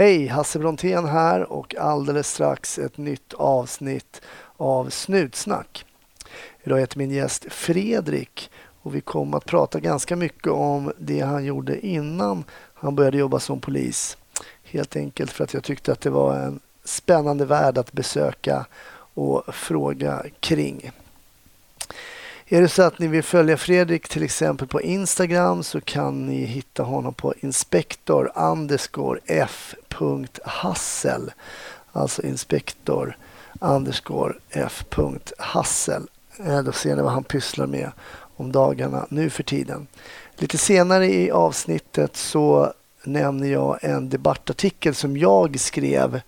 Hej, Hasse Brontén här och alldeles strax ett nytt avsnitt av Snutsnack. Idag heter min gäst Fredrik och vi kommer att prata ganska mycket om det han gjorde innan han började jobba som polis. Helt enkelt för att jag tyckte att det var en spännande värld att besöka och fråga kring. Är det så att ni vill följa Fredrik till exempel på Instagram så kan ni hitta honom på inspektor underscore. Alltså inspektor underscore eh, då ser ni vad han pysslar med om dagarna nu för tiden. Lite senare i avsnittet så nämner jag en debattartikel som jag skrev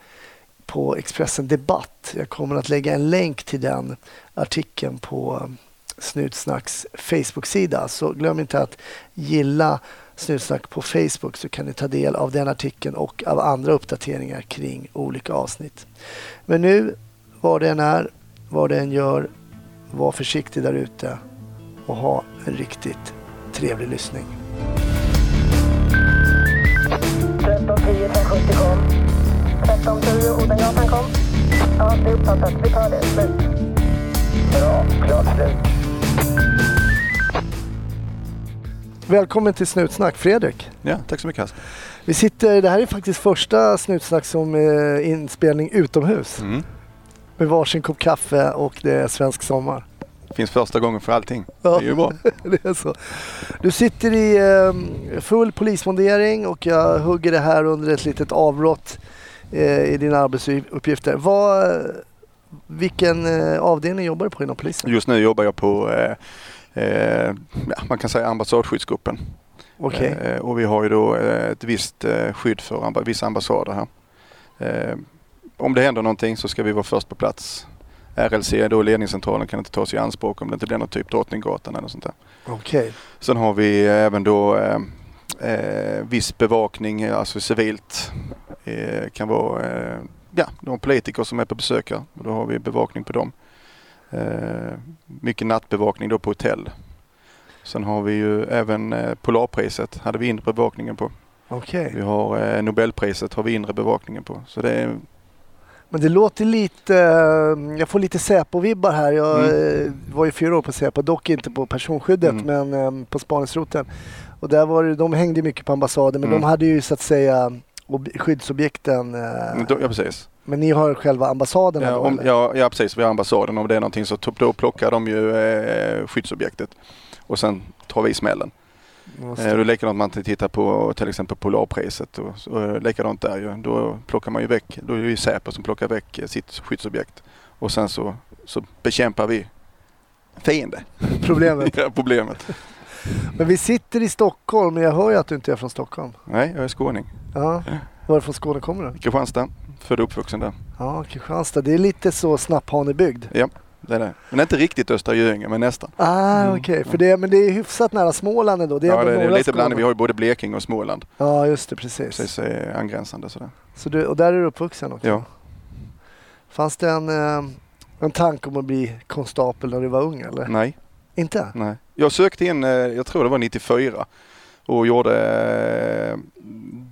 på Expressen Debatt. Jag kommer att lägga en länk till den artikeln på Snutsnacks Facebook-sida. Så glöm inte att gilla Snutsnack på Facebook så kan ni ta del av den artikeln och av andra uppdateringar kring olika avsnitt. Men nu, var det än är, vad det än gör, var försiktig där ute och ha en riktigt trevlig lyssning. 1310 1070 kom. 1310 Odengatan kom. Ja, det är uppfattat. Vi tar det. Slut. Bra. Klart slut. Välkommen till Snutsnack, Fredrik. Ja, tack så mycket. Vi sitter, det här är faktiskt första Snutsnack som eh, inspelning utomhus. Mm. Med varsin kopp kaffe och det är svensk sommar. Finns första gången för allting. Ja, det är ju bra. det är så. Du sitter i eh, full polismondering och jag hugger det här under ett litet avbrott eh, i dina arbetsuppgifter. Vad, vilken eh, avdelning jobbar du på inom polisen? Just nu jobbar jag på ja, man kan säga ambassadskyddsgruppen. Okay. Eh, och vi har ju då eh, ett visst eh, skydd för amb vissa ambassader här. Eh, om det händer någonting så ska vi vara först på plats. RLC, då ledningscentralen, kan inte tas i anspråk om det inte blir något typ Drottninggatan eller sånt där. Okay. Sen har vi även då eh, eh, viss bevakning, alltså civilt. Eh, kan vara eh, ja, de politiker som är på besök här. Då har vi bevakning på dem. Eh, mycket nattbevakning då på hotell. Sen har vi ju även eh, Polarpriset hade vi inre bevakningen på. Okay. Vi har eh, Nobelpriset har vi inre bevakningen på. Så det är... Men det låter lite, jag får lite Säpo-vibbar här. Jag mm. var ju fyra år på Säpo, dock inte på personskyddet mm. men på spaningsroten. Och där var det, de hängde mycket på ambassaden men mm. de hade ju så att säga skyddsobjekten. Ja precis. Men ni har själva ambassaden? Ja, om, ja, ja, precis. Vi har ambassaden. Om det är någonting så då plockar de ju eh, skyddsobjektet och sen tar vi smällen. Eh, är likadant man tittar på till exempel Polarpriset. Och, och likadant där ju. Då plockar man ju väck, då är det ju Säpo som plockar väck sitt skyddsobjekt. Och sen så, så bekämpar vi fiende. Problemet. ja, problemet. Men vi sitter i Stockholm, men jag hör ju att du inte är från Stockholm. Nej, jag är skåning. Ja. Varifrån Skåne kommer du? Kristianstad. Född och uppvuxen där. Ja, Kristianstad. Det är lite så Snapphanebygd. Ja, det är det. Men inte riktigt Östra Göinge, men nästan. Ah, mm. okej. Okay. För det, men det är hyfsat nära Småland ändå. Det är ja, det, det är lite blandat. Vi har ju både Blekinge och Småland. Ja, just det. Precis. Precis eh, angränsande sådär. Så du, och där är du uppvuxen också? Ja. Fanns det en, eh, en tanke om att bli konstapel när du var ung eller? Nej. Inte? Nej. Jag sökte in, eh, jag tror det var 94 och gjorde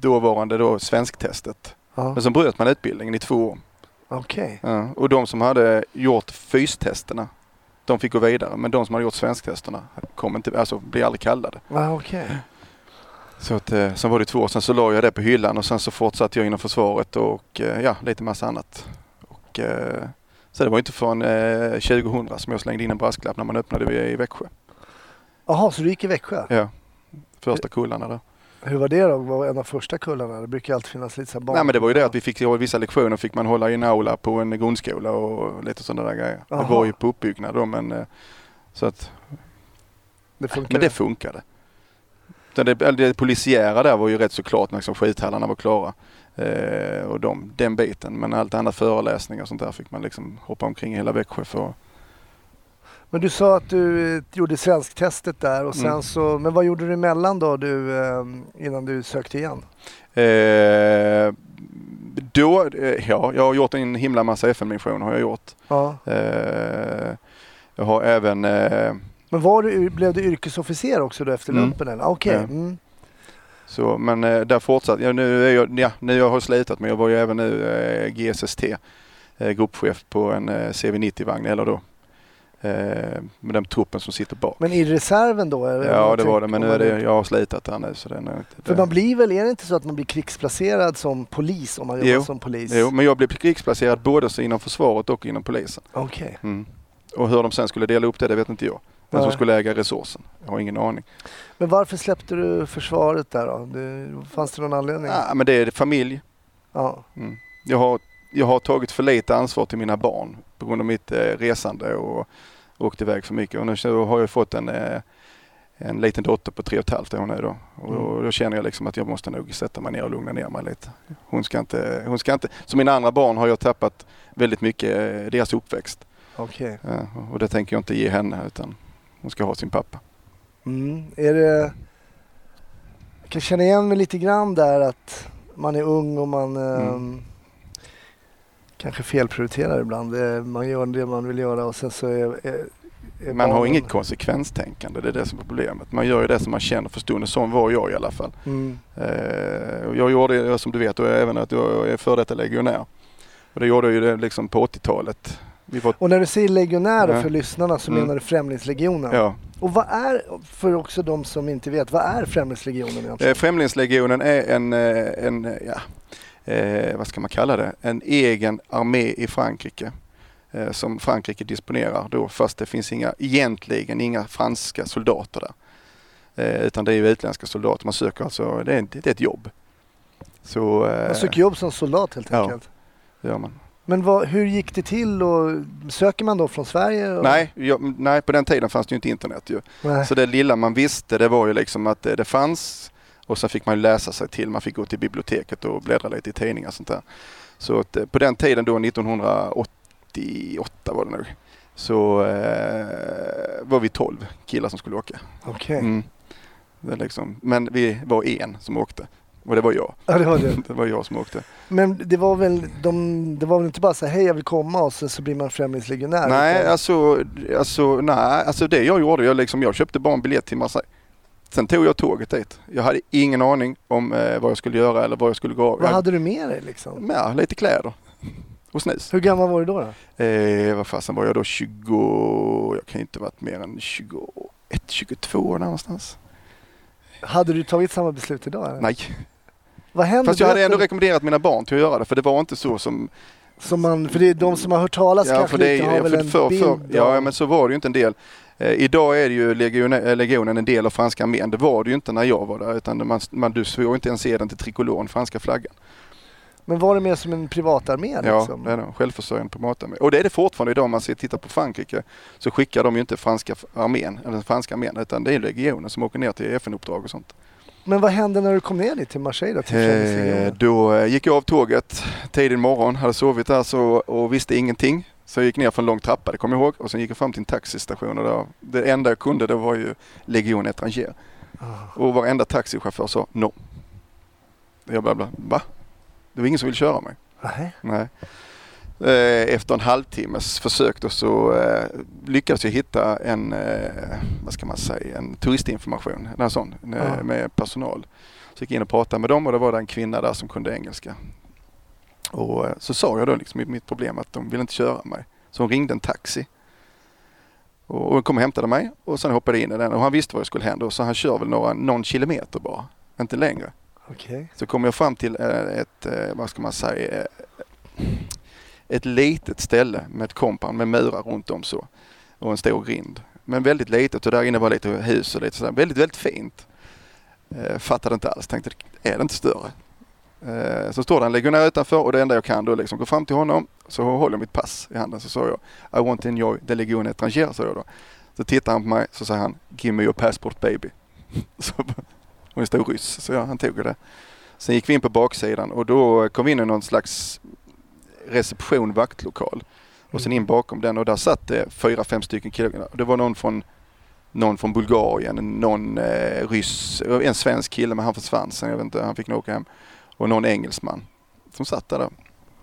dåvarande då svensktestet. Ja. Men sen bröt man utbildningen i två år. Okay. Ja, och de som hade gjort fystesterna, de fick gå vidare. Men de som hade gjort svensktesterna kom inte, alltså blev aldrig kallade. Ah, okay. Så att, eh, sen var det två år, sen så la jag det på hyllan och sen så fortsatte jag inom försvaret och eh, ja, lite massa annat. Och, eh, så det var inte förrän 2000 som jag slängde in en brasklapp när man öppnade i Växjö. Jaha, så du gick i Växjö? Ja, första kullarna där. Hur var det då? Var en av första kullarna? Det brukar alltid finnas lite så barn. Nej men det var ju det att vi fick vissa lektioner fick man hålla i en aula på en grundskola och lite sådana där grejer. Aha. Det var ju på uppbyggnad då men eh, så att det Men det funkade. Det, det polisiära där var ju rätt så klart när liksom skjuthallarna var klara. Eh, och de, den biten. Men allt annat föreläsningar och sånt där fick man liksom hoppa omkring i hela Växjö för men du sa att du eh, gjorde svensktestet där och sen mm. så, men vad gjorde du emellan då du, eh, innan du sökte igen? Eh, då, eh, ja, jag har gjort en himla massa FN-missioner har jag gjort. Ja. Eh, jag har även eh, Men var du, blev du yrkesofficer också då efter mm. lumpen? Okej. Okay. Mm. Så, men där fortsatte jag. Nu, är jag, ja, nu jag har slutat men jag var ju även nu GSST, gruppchef på en eh, CV90-vagn eller då med den truppen som sitter bak. Men i reserven då? ja det var det men nu är det, jag har slutat där nu. Så det är inte, För man blir väl, är det inte så att man blir krigsplacerad som polis om man jobbar jo, som polis? Jo, men jag blev krigsplacerad både inom försvaret och inom polisen. Okej. Okay. Mm. Och hur de sen skulle dela upp det, det vet inte jag. Vem som skulle äga resursen. Jag har ingen aning. Men varför släppte du försvaret där då? Det, fanns det någon anledning? Ja, men det är familj. Ja. Mm. Jag, har, jag har tagit för lite ansvar till mina barn på grund av mitt eh, resande och åkt iväg för mycket. Och nu har jag fått en, eh, en liten dotter på tre och ett halvt år nu då. Och då, mm. då känner jag liksom att jag måste nog sätta mig ner och lugna ner mig lite. Hon ska inte, hon ska inte, som mina andra barn har jag tappat väldigt mycket eh, deras uppväxt. Okay. Ja, och det tänker jag inte ge henne utan hon ska ha sin pappa. Mm. Är det... Jag kan känna igen mig lite grann där att man är ung och man mm. Kanske felprioriterar ibland. Man gör det man vill göra och sen så är, är, Man har inget konsekvenstänkande, det är det som är problemet. Man gör ju det som man känner för stunden. Sån var jag i alla fall. Mm. Uh, jag gjorde det som du vet och även att jag är före detta legionär. Och det gjorde jag ju det liksom på 80-talet Fått... Och när du säger legionärer ja. för lyssnarna så mm. menar du Främlingslegionen? Ja. Och vad är, för också de som inte vet, vad är Främlingslegionen egentligen? Eh, Främlingslegionen är en, eh, en ja, eh, vad ska man kalla det, en egen armé i Frankrike eh, som Frankrike disponerar då fast det finns inga, egentligen inga franska soldater där. Eh, utan det är ju utländska soldater. Man söker alltså, det är, det är ett jobb. Så, eh, man söker jobb som soldat helt enkelt? Ja, det gör man. Men vad, hur gick det till och söker man då från Sverige? Och... Nej, jag, nej, på den tiden fanns det ju inte internet ju. Nej. Så det lilla man visste det var ju liksom att det, det fanns och sen fick man läsa sig till, man fick gå till biblioteket och bläddra lite i tidningar och sånt där. Så att, eh, på den tiden då 1988 var det nog, så eh, var vi 12 killar som skulle åka. Okej. Okay. Mm. Liksom, men vi var en som åkte. Och det var jag. Ja, det var det. det var jag som åkte. Men det var väl, de, det var väl inte bara så här, hej jag vill komma och så, så blir man främlingslegionär? Nej, alltså, alltså, nej, alltså det jag gjorde, jag, liksom, jag köpte bara en biljett till Marseille. Sen tog jag tåget dit. Jag hade ingen aning om eh, vad jag skulle göra eller vad jag skulle gå. Vad jag, hade du med dig liksom? Ja, lite kläder och snus. Hur gammal var du då? då? Eh, vad fasen var jag då? 20, jag kan inte varit mer än 21, 22 någonstans. Hade du tagit samma beslut idag? Eller? Nej. Vad händer? Fast jag hade ändå rekommenderat mina barn till att göra det för det var inte så som som man, för det är de som har hört talas ja, kanske lite har väl en för, bild för, Ja men så var det ju inte en del. Eh, idag är ju legionen, eh, legionen en del av franska armén. Det var det ju inte när jag var där utan man, man, du såg inte ens se den till trikolon, franska flaggan. Men var det mer som en privatarmé? Liksom? Ja, det är det. Självförsörjande privatarmé. Och det är det fortfarande idag. Om man tittar på Frankrike så skickar de ju inte franska armén, eller franska armén, utan det är legionen som åker ner till FN-uppdrag och sånt. Men vad hände när du kom ner dit till Marseille då? Till eh, då eh, gick jag av tåget tidig morgon, hade sovit där så, och visste ingenting. Så jag gick ner för en lång trappa, det kommer jag ihåg. Och sen gick jag fram till en taxistation och då, det enda jag kunde det var ju Legion Étranger. Oh. Och varenda taxichaufför sa no. Jag bara, va? Det var ingen som ville köra mig. Nej. Nej. Eh, efter en halvtimmes försök då så eh, lyckades jag hitta en, eh, vad ska man säga, en turistinformation, en sån, ja. med personal. Så gick jag in och pratade med dem och det var det en kvinna där som kunde engelska. Och så sa jag då liksom mitt problem att de ville inte köra mig. Så hon ringde en taxi. Och hon kom och hämtade mig och sen hoppade jag in i den och han visste vad jag skulle hända så han kör väl några, någon kilometer bara, inte längre. Okay. Så kom jag fram till ett, vad ska man säga, ett litet ställe med ett compound med murar runt om så och en stor grind. Men väldigt litet och där inne var lite hus och lite sådär. Väldigt, väldigt fint. Eh, fattade inte alls. Tänkte, är det inte större? Eh, så står det en legionär utanför och det enda jag kan då liksom gå fram till honom så håller jag mitt pass i handen så sa jag I want to enjoy the legion étrangère sa jag då. Så tittar han på mig så säger han Give me your passport baby. så, och en stor ryss så ja, han tog det. Sen gick vi in på baksidan och då kom vi in i någon slags reception, vaktlokal. Och sen in bakom den och där satt det fyra, fem stycken killar. Det var någon från, någon från Bulgarien, någon eh, ryss, en svensk kille men han försvann sen, jag vet inte, han fick nog åka hem. Och någon engelsman som satt där.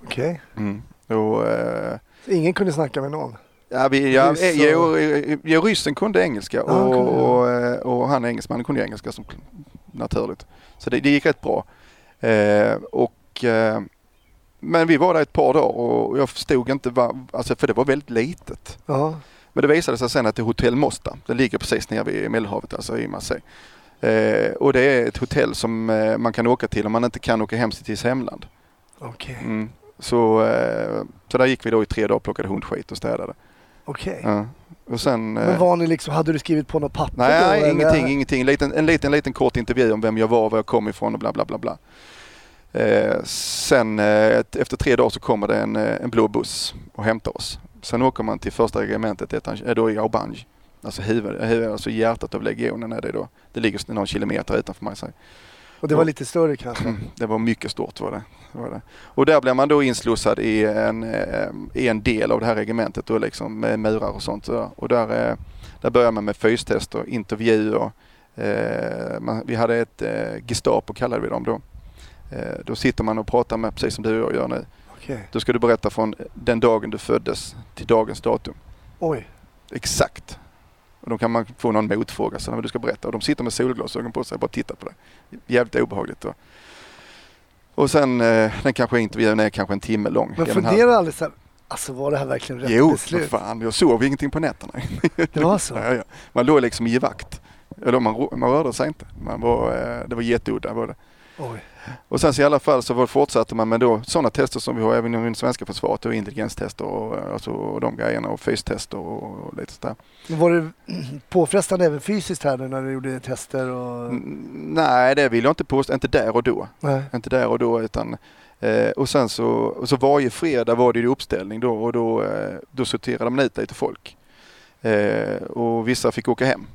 Okej. Okay. Mm. Och, eh, Ingen kunde snacka med någon? Ja, vi, ja, och... jo, jo, ryssen kunde engelska och, ja, kunde. Och, eh, och, han engelsmannen kunde engelska som naturligt. Så det, det gick rätt bra. Eh, och, eh, men vi var där ett par dagar och jag förstod inte vad, alltså för det var väldigt litet. Ja. Men det visade sig sen att det är Hotell Mosta. Det ligger precis nere vid Medelhavet, alltså i Marseille. Eh, och det är ett hotell som eh, man kan åka till om man inte kan åka hem till sitt hemland. Okej. Okay. Mm. Så, eh, så där gick vi då i tre dagar och plockade hundskit och städade. Okej. Okay. Ja. Och sen, Men eh, var ni liksom, hade du skrivit på något papper Nej, då, ingenting, eller? ingenting. En liten, en liten, liten kort intervju om vem jag var, var jag kom ifrån och bla bla bla. bla. Eh, sen eh, efter tre dagar så kommer det en, en blå buss och hämtar oss. Sen åker man till första regementet, då i Aubange. Alltså, huvud, alltså hjärtat av legionen är det då. Det ligger någon kilometer utanför Marseille. Och det var lite större kanske? Mm, det var mycket stort var det. Var det. Och där blev man då inslussad i en, eh, i en del av det här regementet då liksom med murar och sånt. Och där, eh, där började man med fystester, intervjuer. Eh, vi hade ett Gestapo kallade vi dem då. Då sitter man och pratar med, precis som du och jag gör nu. Okay. Då ska du berätta från den dagen du föddes till dagens datum. Oj. Exakt. Och då kan man få någon motfråga så du ska berätta och de sitter med solglasögon på sig och bara tittar på det. Jävligt obehagligt. Och, och sen eh, den kanske intervjun är kanske en timme lång. Men funderar aldrig så här, alltså var det här verkligen rätt jo, beslut? Jo, fan jag sov ingenting på nätterna. Det var så? ja, ja. Man låg liksom i vakt. Eller man, man rörde sig inte. Man var, eh, det var jätteudda var det. Oj. Och sen så i alla fall så fortsatte man med då sådana tester som vi har även inom det svenska försvaret och intelligenstester och, eh, alltså, och de grejerna och fystester och, och lite sådär. Var det påfrestande även fysiskt här när du gjorde tester? Och... Nej, det vill jag inte påstå. Inte där och då. Nej. Inte där och då utan eh, och sen så, och så varje fredag var det ju uppställning då och då, eh, då sorterade man ut lite folk. Eh, och vissa fick åka hem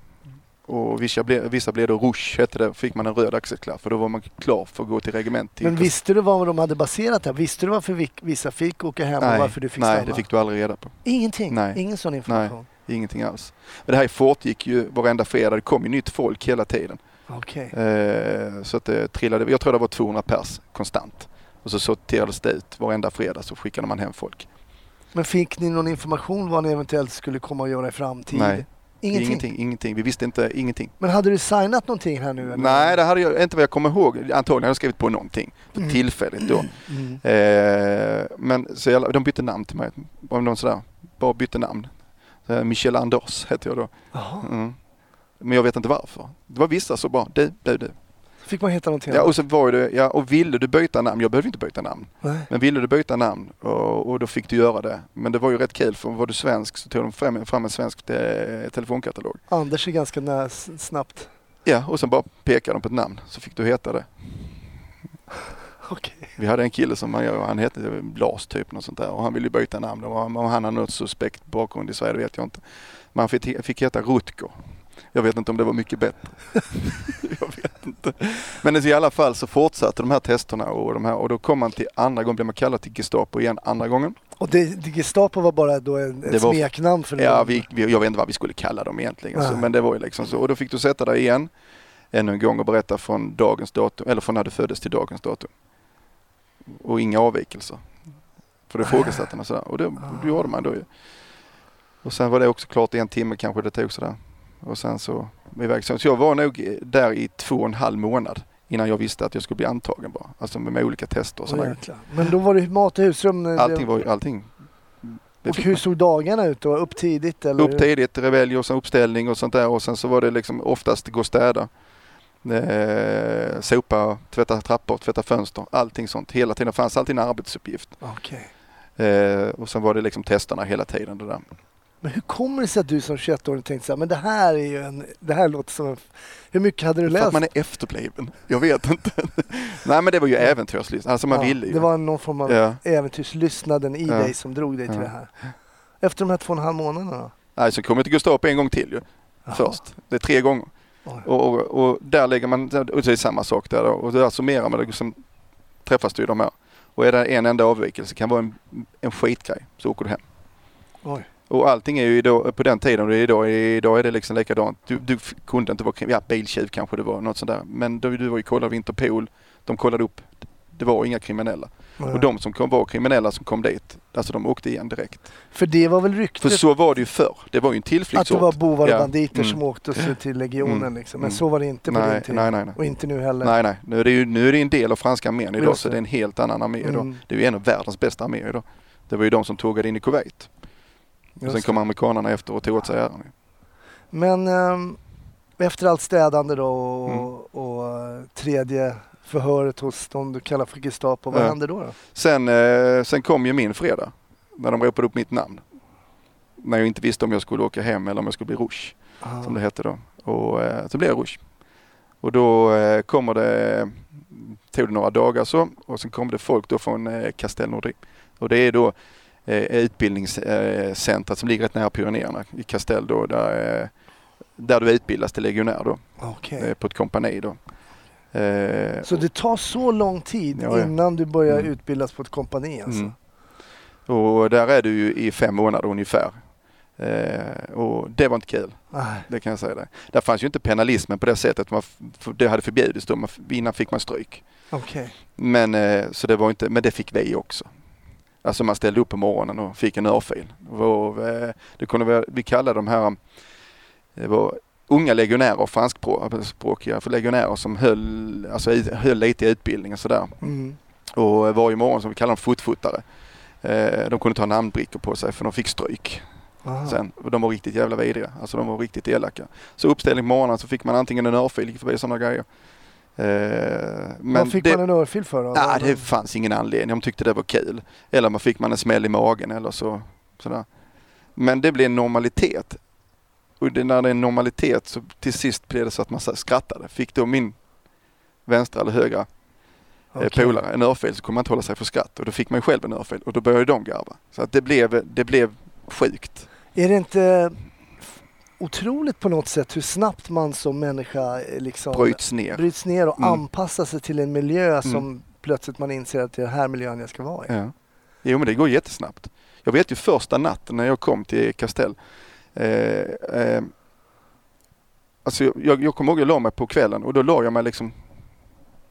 och vissa blev, vissa blev då rouge, hette det, fick man en röd axelklaff för då var man klar för att gå till regement. Men visste du vad de hade baserat det Visste du varför vissa fick åka hem nej, och varför du fick Nej, stanna? det fick du aldrig reda på. Ingenting? Nej. Ingen sån information? Nej, ingenting alls. Men det här fortgick ju varenda fredag. Det kom ju nytt folk hela tiden. Okay. Eh, så att det trillade, jag tror det var 200 pers konstant. Och så sorterades det ut varenda fredag så skickade man hem folk. Men fick ni någon information vad ni eventuellt skulle komma att göra i framtiden? Nej, Ingenting? Ingenting, ingenting. Vi visste inte ingenting. Men hade du signat någonting här nu? Eller? Nej, det hade jag inte vad jag kommer ihåg. Antagligen hade jag skrivit på någonting för mm. tillfälligt då. Mm. Eh, men så jag, de bytte namn till mig. De sådär, bara bytte namn. Så Michel Anders hette jag då. Mm. Men jag vet inte varför. Det var vissa så bara, du, du, du. Fick man heta någonting Ja, och så var det, ja, och ville du byta namn, jag behövde inte byta namn. Nej. Men ville du byta namn och, och, då fick du göra det. Men det var ju rätt kul för var du svensk så tog de fram, fram en svensk eh, telefonkatalog. Anders är ganska nä, snabbt. Ja, och sen bara pekade de på ett namn så fick du heta det. Okay. Vi hade en kille som han hette Lars typ något sånt där och han ville byta namn och han hade något suspekt bakgrund i Sverige, det vet jag inte. Men han fick, fick heta Rutger. Jag vet inte om det var mycket bättre. jag vet inte. Men i alla fall så fortsatte de här testerna och, de här, och då kom man till andra gången, blev man kallad till Gestapo igen andra gången. Och det, det Gestapo var bara då en, ett var, smeknamn för Ja, vi, vi, jag vet inte vad vi skulle kalla dem egentligen. Så, men det var ju liksom så. Och då fick du sätta dig igen ännu en gång och berätta från dagens datum, eller från när du föddes till dagens datum. Och inga avvikelser. För det ifrågasatte man sådär. Och det, det gjorde man då ju. Och sen var det också klart i en timme kanske det tog sådär. Och sen så iväg. Så jag var nog där i två och en halv månad innan jag visste att jag skulle bli antagen bara. Alltså med, med olika tester och sådär. Men då var det mat och husrum? Allting var allting. Och hur såg dagarna ut då? Upp tidigt? Eller? Upp tidigt, revelj och sen uppställning och sånt där och sen så var det liksom oftast gå och städa. Eh, sopa, tvätta trappor, tvätta fönster, allting sånt. Hela tiden fanns alltid en arbetsuppgift. Okay. Eh, och sen var det liksom testerna hela tiden det där. Men hur kommer det sig att du som 21-åring tänkte så här, men det här är ju en, det här låter som en, hur mycket hade du läst? För att man är efterbliven. Jag vet inte. Nej men det var ju äventyrslystnad, alltså man ja, ville ju. Det var någon form av ja. äventyrslystnaden i ja. dig som drog dig till det här. Efter de här två och en halv månaderna då? Nej, så kom jag till Gustav en gång till ju. Jaha. Först. Det är tre gånger. Och, och, och, där lägger man, och det är samma sak där då. Och där summerar man det, liksom, träffas du i de här. Och är det en enda avvikelse, kan vara en, en skitgrej, så åker du hem. Oj. Och allting är ju idag, på den tiden och idag, idag är det liksom likadant. Du, du kunde inte vara, ja biltjuv kanske det var, något sånt där. Men du, du var ju kollade Interpol, de kollade upp det var inga kriminella. Nej. Och de som kom, var kriminella som kom dit, alltså de åkte igen direkt. För det var väl ryktet? För så var det ju förr. Det var ju en tillflyktsort. Att det var bovar och ja. banditer mm. som åkte till legionen mm. liksom. Men mm. så var det inte på nej, din tid. Nej, nej, nej. Och inte nu heller. Nej, nej. Nu är det ju nu är det en del av franska armén idag så det är en helt annan armé idag. Mm. Det är ju en av världens bästa arméer idag. Det var ju de som tågade in i Kuwait. Och sen kom amerikanerna efter och tog åt sig äran. Men um, efter allt städande då och, mm. och tredje förhöret hos de du kallar för Gestapo, vad ja. hände då? då? Sen, eh, sen kom ju min fredag när de ropade upp mitt namn. När jag inte visste om jag skulle åka hem eller om jag skulle bli Rouge, ah. som det hette då. Och eh, så blev jag Rouge. Och då eh, kommer det, tog det några dagar så och sen kom det folk då från eh, Castel Nordri. Och det är då eh, utbildningscentret som ligger rätt nära Pyrenéerna i Castel då där, eh, där du utbildas till legionär då. Okay. Eh, på ett kompani då. Eh, så det tar så lång tid ja, ja. innan du börjar mm. utbildas på ett kompani alltså? Mm. Och där är du ju i fem månader ungefär. Eh, och det var inte kul. Nej. Det kan jag säga. Det. Där fanns ju inte penalismen på det sättet. Man, det hade förbjudits då. innan fick man stryk. Okay. Men, eh, så det var inte, men det fick vi också. Alltså man ställde upp på morgonen och fick en örfil. Eh, det kunde vara, vi kallade de här det var unga legionärer, franskspråkiga för legionärer som höll, alltså, höll lite i utbildning och sådär. Mm. Och varje morgon som vi kallar dem fotfotare. Eh, de kunde ta namnbrickor på sig för de fick stryk. Aha. Sen, de var riktigt jävla vidriga. Alltså de var riktigt elaka. Så uppställning på morgonen så fick man antingen en örfil, gick förbi sådana grejer. Eh, men Vad fick det, man en örfil för då? Ah, det fanns ingen anledning. De tyckte det var kul. Eller man fick man en smäll i magen eller så. Sådär. Men det blev en normalitet. Och det, när det är en normalitet så till sist blev det så att man skrattade. Fick då min vänstra eller högra okay. polare en örfil så kunde man inte hålla sig för skratt och då fick man ju själv en örfil och då började de garva. Så att det blev, det blev sjukt. Är det inte otroligt på något sätt hur snabbt man som människa eh, liksom bryts ner, bryts ner och mm. anpassar sig till en miljö mm. som plötsligt man inser att det är den här miljön jag ska vara i. Ja. Jo men det går jättesnabbt. Jag vet ju första natten när jag kom till Castell. Eh, eh, alltså jag, jag kommer ihåg jag la mig på kvällen och då la jag mig liksom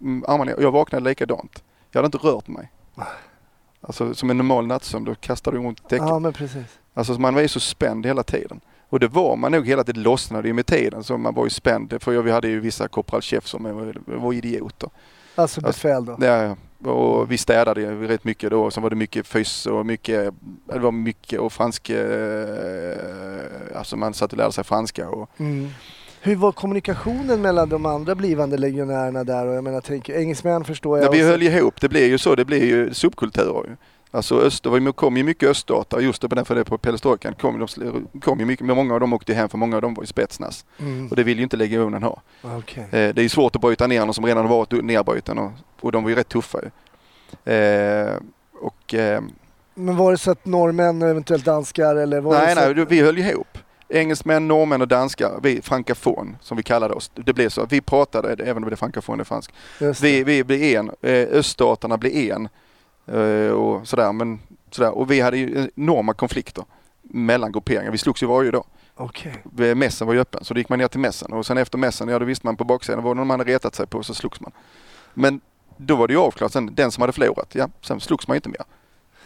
mm, armarna Jag vaknade likadant. Jag hade inte rört mig. Alltså som en normal nattsömn, då kastar du runt täcket. Ja men precis. Alltså man var ju så spänd hela tiden. Och det var man nog hela tiden, lossnade ju med tiden. Så man var ju spänd. För vi hade ju vissa korpralchef som var, var idioter. Alltså befäl då? Ja, och vi städade ju rätt mycket då. Sen var det mycket fys och mycket, det var mycket och franska, eh, alltså man satt och lärde sig franska. Och, mm. Hur var kommunikationen mellan de andra blivande legionärerna där? Och jag menar, tänker, engelsmän förstår jag. Ja, vi höll ihop, det blir ju så, det blir ju subkulturer. Alltså öst, det kom ju mycket öststater just det, för det på perestrojkan kom, de, kom ju mycket, många av dem åkte hem för många av dem var i spetsnas. Mm. Och det vill ju inte legionen ha. Okay. Eh, det är ju svårt att bryta ner någon som redan har varit nedbruten och, och de var ju rätt tuffa ju. Eh, och, eh, men var det så att norrmän och eventuellt danskar eller? Var nej, nej, vi höll ihop. Engelsmän, norrmän och danskar, vi frankafon som vi kallade oss. Det blev så. Vi pratade, även om det är frankafon är fransk. Vi, vi blev en, eh, öststaterna blev en och sådär. Men, sådär. Och vi hade ju enorma konflikter mellan grupperingar. Vi slogs ju varje dag. Okay. Mässen var ju öppen så då gick man ner till mässen och sen efter mässen, ja då visste man på baksidan, någon man hade retat sig på så slogs man. Men då var det ju avklarat sen, den som hade förlorat, ja sen slogs man ju inte mer.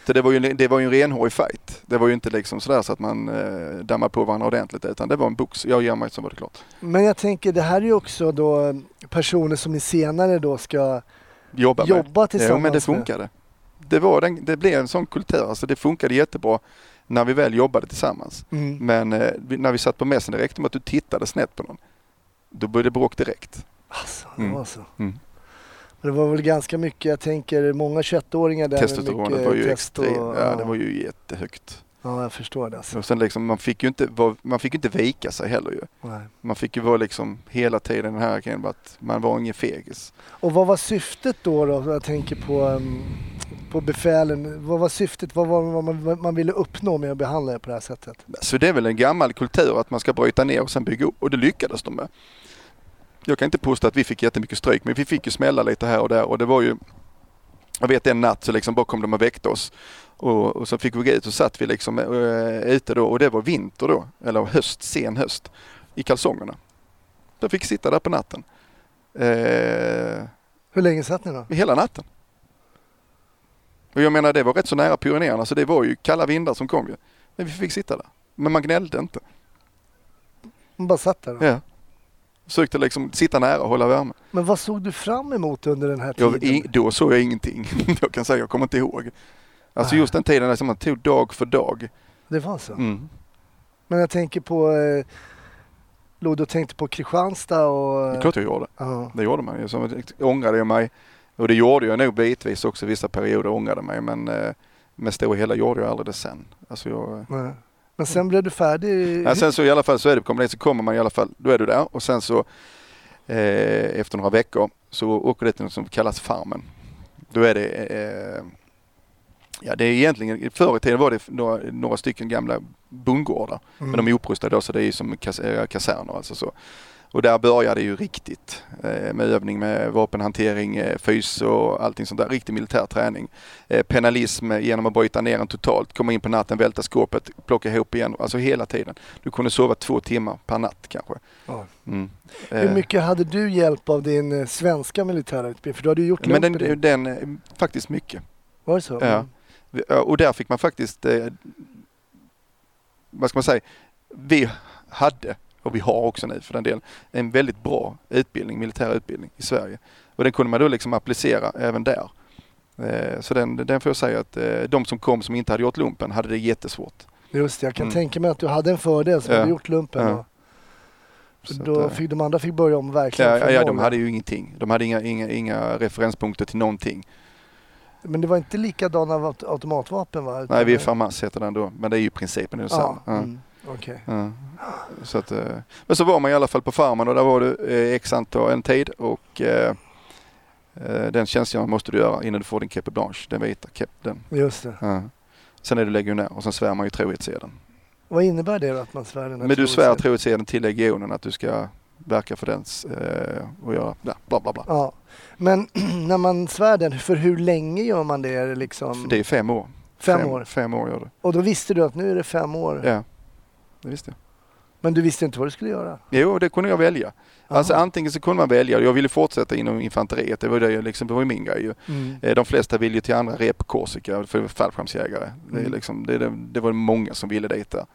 Så det var ju, det var ju en renhårig fight. Det var ju inte liksom sådär så att man eh, dammade på varandra ordentligt utan det var en box. Jag ger mig så var det klart. Men jag tänker det här är ju också då personer som ni senare då ska jobba, jobba tillsammans med. Ja men det funkade det, var den, det blev en sån kultur, alltså det funkade jättebra när vi väl jobbade tillsammans. Mm. Men eh, när vi satt på mässen, det räckte med att du tittade snett på någon. Då började det bråk direkt. Alltså, det mm. var så. Mm. Det var väl ganska mycket, jag tänker många 21-åringar där Testosteronet var ju extremt, ja, ja, det var ju jättehögt. Ja, jag förstår det. Alltså. Och sen liksom, man fick ju inte, man fick inte vika sig heller ju. Nej. Man fick ju vara liksom hela tiden den här grejen att man var ingen fegis. Och vad var syftet då? då? Jag tänker på, um, på befälen. Vad var syftet? Vad var vad man, man ville uppnå med att behandla det på det här sättet? Så det är väl en gammal kultur att man ska bryta ner och sen bygga upp och det lyckades de med. Jag kan inte påstå att vi fick jättemycket stryk men vi fick ju smälla lite här och där och det var ju jag vet en natt så liksom bara kom de och väckte oss och, och, så fick vi gå ut och satt vi liksom äh, ute då och det var vinter då, eller höst, sen höst, i kalsongerna. Jag fick sitta där på natten. Eh, Hur länge satt ni då? Hela natten. Och jag menar det var rätt så nära Pyrenéerna så det var ju kalla vindar som kom ju. Men vi fick sitta där. Men man gnällde inte. Man bara satt där? Ja. Försökte liksom sitta nära och hålla värme. Men vad såg du fram emot under den här tiden? Jag, då såg jag ingenting. jag kan säga, jag kommer inte ihåg. Alltså Nej. just den tiden när man tog dag för dag. Det var så? Mm. Men jag tänker på eh, du och tänkte på Kristianstad? Och... Det är klart jag gjorde. Uh. Det gjorde man ju. Så ångrade jag mig. Och det gjorde jag nog bitvis också vissa perioder ångrade mig men eh, med stora hela gjorde jag aldrig det sen. Alltså jag, Nej. Men sen blev du färdig? Ja, sen så i alla fall så är det på så kommer man i alla fall, då är du där och sen så eh, efter några veckor så åker du till något som kallas Farmen. Då är det eh, Ja det är egentligen, förr i tiden var det några, några stycken gamla bondgårdar. Mm. Men de är upprustade då så det är som kas, eh, kaserner alltså så. Och där började det ju riktigt eh, med övning med vapenhantering, eh, fys och allting sånt där. Riktig militär träning. Penalism genom att bryta ner en totalt, komma in på natten, välta skåpet, plocka ihop igen. Alltså hela tiden. Du kunde sova två timmar per natt kanske. Ja. Mm. Hur mycket hade du hjälp av din svenska militära utbildning? För du hade ju gjort Men den, den, faktiskt mycket. Var det så? Ja. Mm. Och där fick man faktiskt, vad ska man säga, vi hade och vi har också nu för den delen, en väldigt bra utbildning, militär utbildning i Sverige. Och den kunde man då liksom applicera även där. Eh, så den, den får jag säga att eh, de som kom som inte hade gjort lumpen hade det jättesvårt. Just det, jag kan mm. tänka mig att du hade en fördel som ja. hade gjort lumpen. Ja. För då fick de andra fick börja om verkligen Ja, ja de hade ju ingenting. De hade inga, inga, inga referenspunkter till någonting. Men det var inte likadana automatvapen va? Nej, vi är FAMAS heter den då. Men det är ju principen är detsamma. Ja, mm. Okay. Ja. Så att, eh, men så var man i alla fall på farmen och där var det eh, x antal en tid och eh, den tjänstgöringen måste du göra innan du får din keppe blanche, den vita keppen. Just det. Ja. Sen är du legionär och sen svär man ju trohetseden. Vad innebär det då att man svär den här Men du svär trohetseden till legionen att du ska verka för dens och göra bla bla bla. Ja. Men när man svär den, för hur länge gör man det liksom? Det är fem år. Fem, fem år? Fem år gör du. Och då visste du att nu är det fem år? Ja, det visste jag. Men du visste inte vad du skulle göra? Jo, det kunde jag välja. Aha. Alltså antingen så kunde man välja, jag ville fortsätta inom infanteriet, det var, det, liksom, det var min grej mm. Eh, de flesta vill ju till andra rep Korsika för fallskärmsjägare. Mm. Det, liksom, det, det, var många som ville dit där.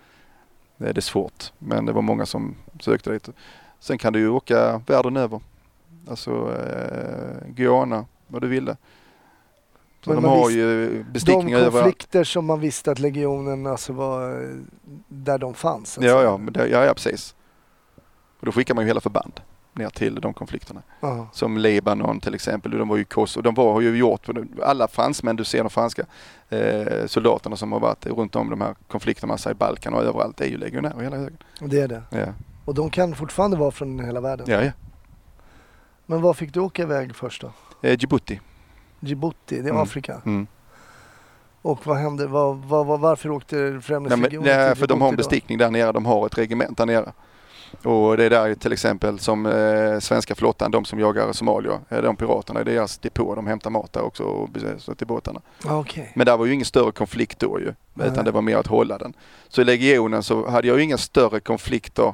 Det är svårt, men det var många som sökte dit. Sen kan du ju åka världen över. Alltså eh, Guyana, vad du ville. Så de har ju bestickningar De konflikter överallt. som man visste att legionen alltså var där de fanns. Alltså. Ja, ja, men det, ja, ja, precis. Och då skickar man ju hela förband ner till de konflikterna. Aha. Som Libanon till exempel, de var ju Kosovo, de var, har ju gjort, alla fransmän du ser de franska eh, soldaterna som har varit runt om de här konflikterna, i Balkan och överallt, det är ju legionärer hela högen. Det är det? Ja. Och de kan fortfarande vara från hela världen? Ja, ja. Men var fick du åka iväg först då? Eh, Djibouti. Djibouti, det är mm. Afrika? Mm. Och vad hände? Var, var, var, varför åkte Främlingslegionen till Djibouti för de har en bestickning där nere. De har ett regement där nere. Och det är där till exempel som eh, svenska flottan, de som jagar somalier, eh, de piraterna, det är deras depå. De hämtar mat där också och så till båtarna. Okay. Men där var ju ingen större konflikt då ju, Nej. utan det var mer att hålla den. Så i legionen så hade jag ju inga större konflikter.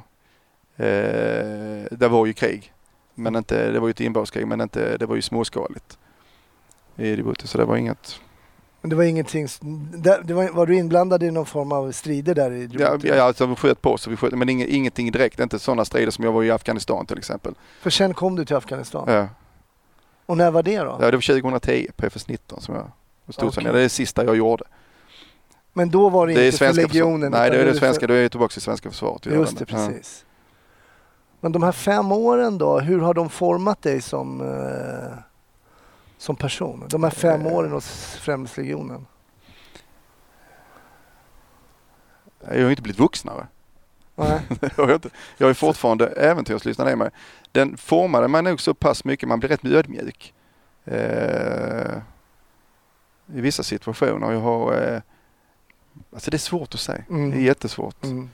Eh, det var ju krig. Men inte, det var ju ett inbördeskrig men inte, det var ju småskaligt i Djibouti så det var inget men det var ingenting, det var, var, du inblandad i någon form av strider där i Djibouti? Ja, ja alltså vi sköt på så vi sköt, men inget, ingenting direkt, inte sådana strider som jag var i Afghanistan till exempel. För sen kom du till Afghanistan? Ja. Och när var det då? Ja det var 2010 på FS19 som jag stod okay. Det är det sista jag gjorde. Men då var det, det inte för legionen? Nej det är det svenska, för... då är jag tillbaka i svenska försvaret. Just det, precis. Ja. Men de här fem åren då, hur har de format dig som eh som person? De här fem eh. åren hos Främlingslegionen? Jag har inte blivit vuxnare. Nej. jag är fortfarande äventyrslystnad i mig. Den formade mig nog så pass mycket, man blir rätt ödmjuk. Eh, I vissa situationer. Jag har, eh, alltså det är svårt att säga. Mm. Det är jättesvårt. Mm.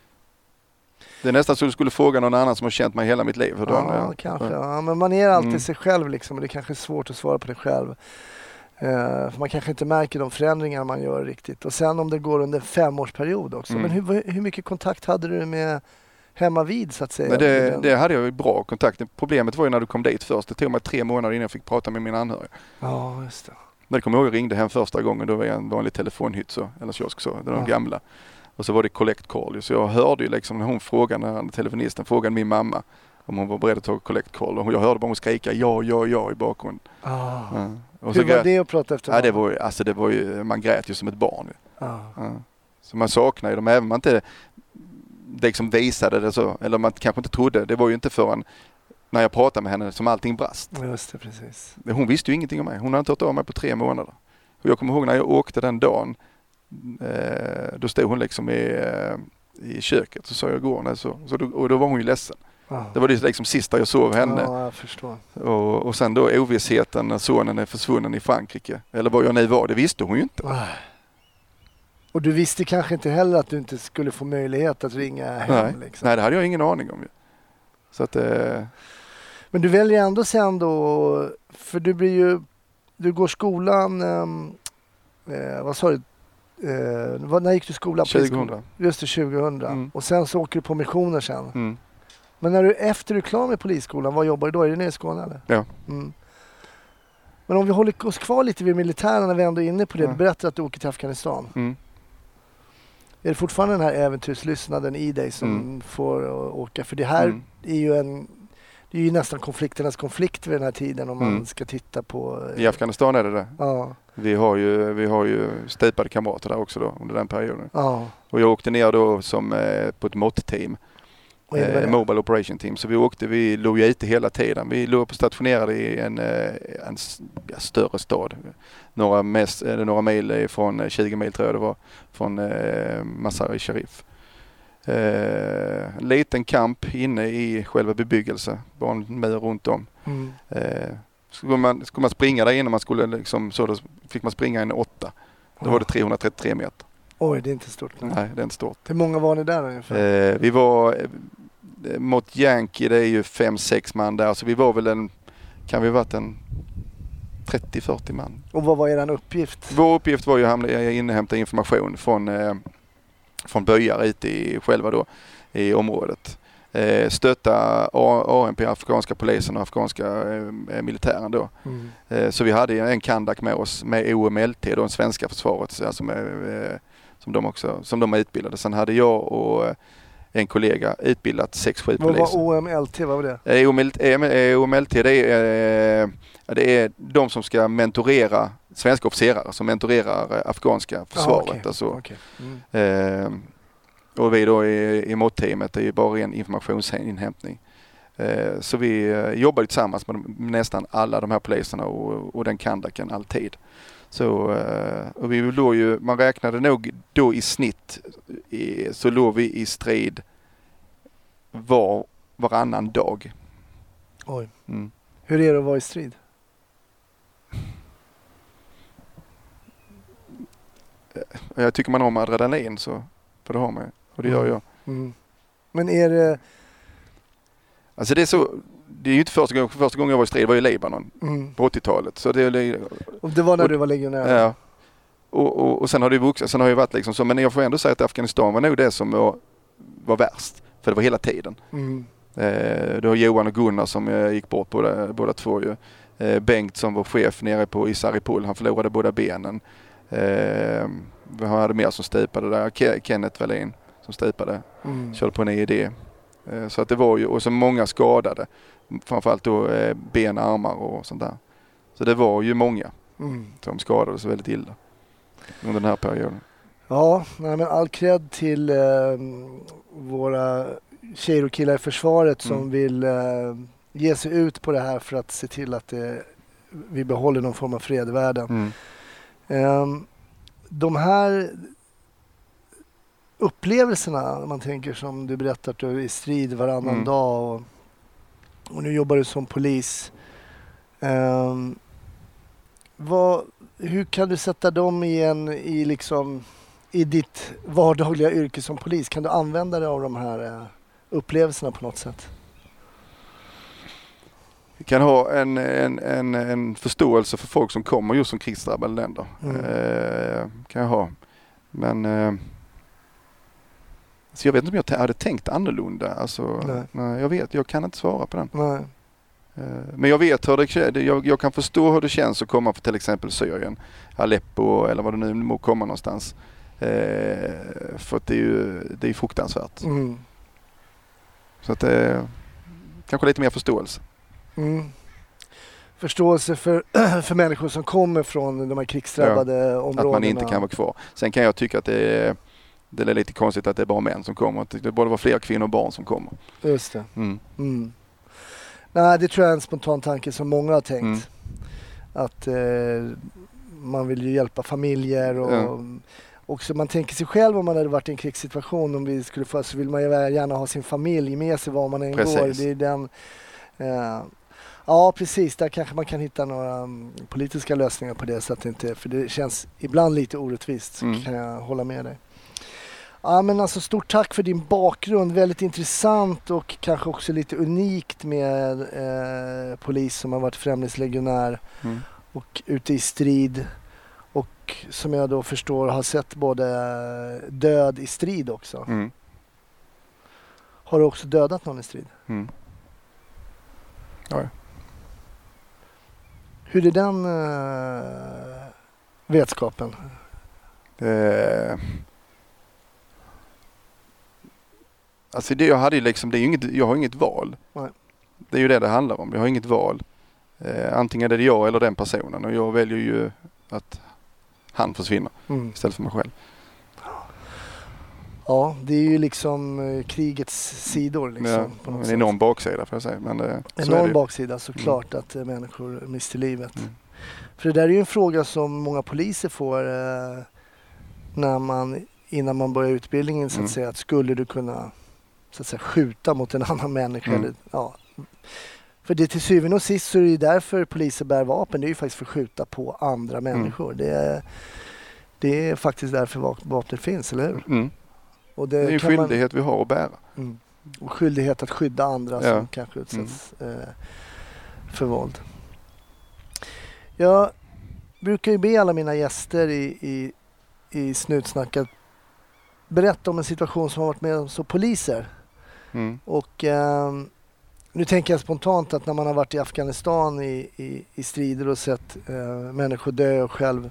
Det är nästan så du skulle fråga någon annan som har känt mig hela mitt liv. Hur ja, jag, kanske. Ja, men man är alltid mm. sig själv liksom och det är kanske är svårt att svara på det själv. Uh, för man kanske inte märker de förändringar man gör riktigt. Och sen om det går under en femårsperiod också. Mm. Men hur, hur mycket kontakt hade du med hemma vid så att säga? Det, det hade jag ju bra kontakt. Problemet var ju när du kom dit först. Det tog mig tre månader innan jag fick prata med mina anhöriga. Ja, just det. Men jag kommer ihåg jag ringde hem första gången, då var jag en vanlig telefonhytt så, eller kiosk så, de ja. gamla. Och så var det collect call så jag hörde ju liksom när hon frågade, när telefonisten frågade min mamma om hon var beredd att ta collect call och jag hörde bara hon skrika ja, ja, ja i bakgrunden. Ah. Ja. Och Hur var det att prata efter ja, det var, alltså det var ju, man grät ju som ett barn. Ah. Ja. Så man saknar ju dem även om man inte liksom visade det så, eller man kanske inte trodde. Det var ju inte förrän när jag pratade med henne som allting brast. Just det, precis. Hon visste ju ingenting om mig. Hon hade inte hört av mig på tre månader. Och jag kommer ihåg när jag åkte den dagen. Eh, då stod hon liksom i, eh, i köket så sa jag går så, så då, och då var hon ju ledsen. Det var det liksom sista jag såg henne. Ja, jag. Och, och sen då ovissheten när sonen är försvunnen i Frankrike. Eller var jag nu var, det visste hon ju inte. Ah. Och du visste kanske inte heller att du inte skulle få möjlighet att ringa hem? Nej, liksom. Nej det hade jag ingen aning om. Så att, eh... Men du väljer ändå sen då, för du blir ju, du går skolan, ehm, eh, vad sa du, eh, när gick du skolan? 2000. Just det, 2000. Mm. Och sen så åker du på missioner sen. Mm. Men när du, efter du är klar med polisskolan, vad jobbar du då? Är du nere i Skåne eller? Ja. Mm. Men om vi håller oss kvar lite vid militären när vi ändå är inne på det. Du berättar att du åker till Afghanistan. Mm. Är det fortfarande den här äventyrslystnaden i dig som mm. får åka? För det här mm. är ju en det är ju nästan konflikternas konflikt vid den här tiden om mm. man ska titta på... I Afghanistan är det det. Ja. Vi har ju, vi har ju stupade kamrater där också då under den perioden. Ja. Och jag åkte ner då som eh, på ett mått-team. Eh, Mobile Operation Team. Så vi åkte, vi låg ju ute hela tiden. Vi låg på stationerade i en, eh, en ja, större stad. Några, eller några mil från, 20 eh, mil tror jag det var, från eh, Masar Sharif. Eh, en liten kamp inne i själva bebyggelse, bara en mur runt om. Mm. Eh, skulle, man, skulle man springa där inne, man skulle liksom, så då fick man springa en åtta. Då var det 333 meter. Oj, det är inte stort. Nej, nej det är inte stort. Hur många var ni där ungefär? Eh, vi var Eh, mot Yankee det är ju fem sex man där så vi var väl en, kan vi varit en 30-40 man. Och vad var er uppgift? Vår uppgift var ju att inhämta information från, eh, från byar ute i själva då i området. Eh, stötta ANP, afghanska polisen och afghanska eh, militären då. Mm. Eh, så vi hade en kandak med oss med OMLT, då, svenska försvaret, alltså med, eh, som, de också, som de utbildade. Sen hade jag och en kollega utbildat 6-7 poliser. Vad var OMLT? Vad var det? OMLT, OMLT det, är, det är de som ska mentorera svenska officerare som mentorerar afghanska försvaret. Ah, okay. Alltså, okay. Mm. Eh, och vi då i, i måtteamet är ju bara en informationsinhämtning. Eh, så vi eh, jobbade tillsammans med nästan alla de här poliserna och, och den kandaken alltid. Så, eh, och vi låg ju, man räknade nog då i snitt så låg vi i strid var, varannan dag. Oj. Mm. Hur är det att vara i strid? Jag tycker man med adrenalin så, för det har man och det gör mm. jag. Mm. Men är det... Alltså det är så, det är ju inte första gången, första gången jag var i strid var i Libanon mm. på 80-talet. Så det, och det var när och, du var legionär? Ja. Och, och, och, sen har det vuxit, sen har jag varit liksom så, men jag får ändå säga att Afghanistan var nog det som var, var värst. För det var hela tiden. Mm. Eh, det var Johan och Gunnar som eh, gick bort båda, båda två ju. Eh, Bengt som var chef nere på Isaripol, han förlorade båda benen. Eh, vi hade mer som stupade där. Ke Kenneth Wallin som stupade. Mm. Körde på en EID. Eh, så att det var ju, och så många skadade. Framförallt då eh, ben, armar och sånt där. Så det var ju många mm. som skadades väldigt illa under den här perioden. Ja, nej, men all cred till eh, våra tjejer och killar i försvaret som mm. vill eh, ge sig ut på det här för att se till att det, vi behåller någon form av fred i världen. Mm. Eh, de här upplevelserna, man tänker som du berättar att du är i strid varannan mm. dag och, och, nu jobbar du som polis. Um, vad, hur kan du sätta dem i, en, i, liksom, i ditt vardagliga yrke som polis? Kan du använda dig av de här uh, upplevelserna på något sätt? Kan ha en, en, en, en förståelse för folk som kommer just som krigsdrabbade länder. Mm. Uh, kan jag ha. Men uh, så jag vet inte om jag hade tänkt annorlunda. Alltså, nej. nej. jag vet, jag kan inte svara på den. Nej. Men jag vet hur det jag, jag kan förstå hur det känns att komma från till exempel Syrien, Aleppo eller vad det nu må komma någonstans. För att det är ju det är fruktansvärt. Mm. Så att det är kanske lite mer förståelse. Mm förståelse för, för människor som kommer från de här krigsdrabbade ja, områdena. Att man inte kan vara kvar. Sen kan jag tycka att det är, det är lite konstigt att det är bara män som kommer. Det borde vara fler kvinnor och barn som kommer. Just det. Mm. Mm. Nej, det tror jag är en spontan tanke som många har tänkt. Mm. Att eh, man vill ju hjälpa familjer och också man tänker sig själv om man hade varit i en krigssituation om vi skulle få så vill man ju gärna ha sin familj med sig var man än Precis. går. Det är den, eh, Ja precis, där kanske man kan hitta några um, politiska lösningar på det. Så att det inte, för det känns ibland lite orättvist, mm. kan jag hålla med dig. Ja, men alltså, stort tack för din bakgrund. Väldigt intressant och kanske också lite unikt med eh, polis som har varit främlingslegionär mm. och ute i strid. Och som jag då förstår har sett både död i strid också. Mm. Har du också dödat någon i strid? Mm. Ja. Hur är den uh, vetskapen? Uh, alltså det jag hade liksom, det är inget, jag har inget val. Nej. Det är ju det det handlar om. Jag har inget val. Uh, antingen är det jag eller den personen och jag väljer ju att han försvinner mm. istället för mig själv. Ja, det är ju liksom eh, krigets sidor. Liksom, ja, på något en enorm baksida får jag säga. Men det, enorm baksida såklart mm. att eh, människor mister livet. Mm. För det där är ju en fråga som många poliser får eh, när man, innan man börjar utbildningen så att mm. säga. Att skulle du kunna så att säga, skjuta mot en annan människa? Mm. Eller, ja. För det till syvende och sist så är det ju därför poliser bär vapen. Det är ju faktiskt för att skjuta på andra mm. människor. Det, är, det är faktiskt därför vapnet finns, eller hur? Och det, det är en skyldighet man, vi har att bära. Mm. Och skyldighet att skydda andra ja. som kanske utsätts mm. eh, för våld. Jag brukar ju be alla mina gäster i, i, i Snutsnack att berätta om en situation som har varit med som poliser. Mm. Och eh, nu tänker jag spontant att när man har varit i Afghanistan i, i, i strider och sett eh, människor dö och själv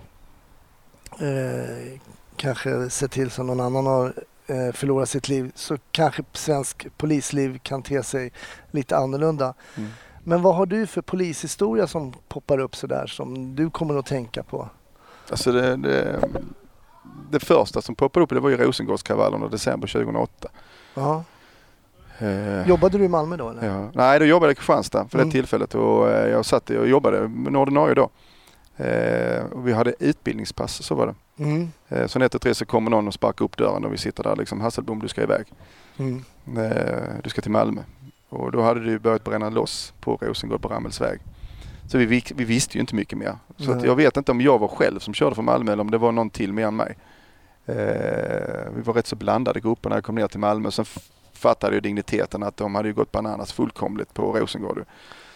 eh, kanske sett till som någon annan har förlorar sitt liv så kanske svensk polisliv kan te sig lite annorlunda. Mm. Men vad har du för polishistoria som poppar upp sådär som du kommer att tänka på? Alltså det, det, det första som poppade upp det var ju Rosengårdskravallerna december 2008. Aha. Eh, jobbade du i Malmö då? Eller? Ja. Nej, då jobbade jag i Kristianstad för mm. det tillfället och eh, jag satt och jobbade med ordinarie då. Eh, och vi hade utbildningspass, så var det. Mm. Eh, så ett tre så kommer någon och sparkar upp dörren och vi sitter där liksom. Hasselbom, du ska iväg. Mm. Eh, du ska till Malmö. Och då hade det ju börjat bränna loss på Rosengård på Rammelsväg. Så vi, vi visste ju inte mycket mer. Så jag vet inte om jag var själv som körde från Malmö eller om det var någon till mer än mig. Eh, vi var rätt så blandade grupper när jag kom ner till Malmö. Sen fattade jag digniteten att de hade ju gått bananas fullkomligt på Rosengård.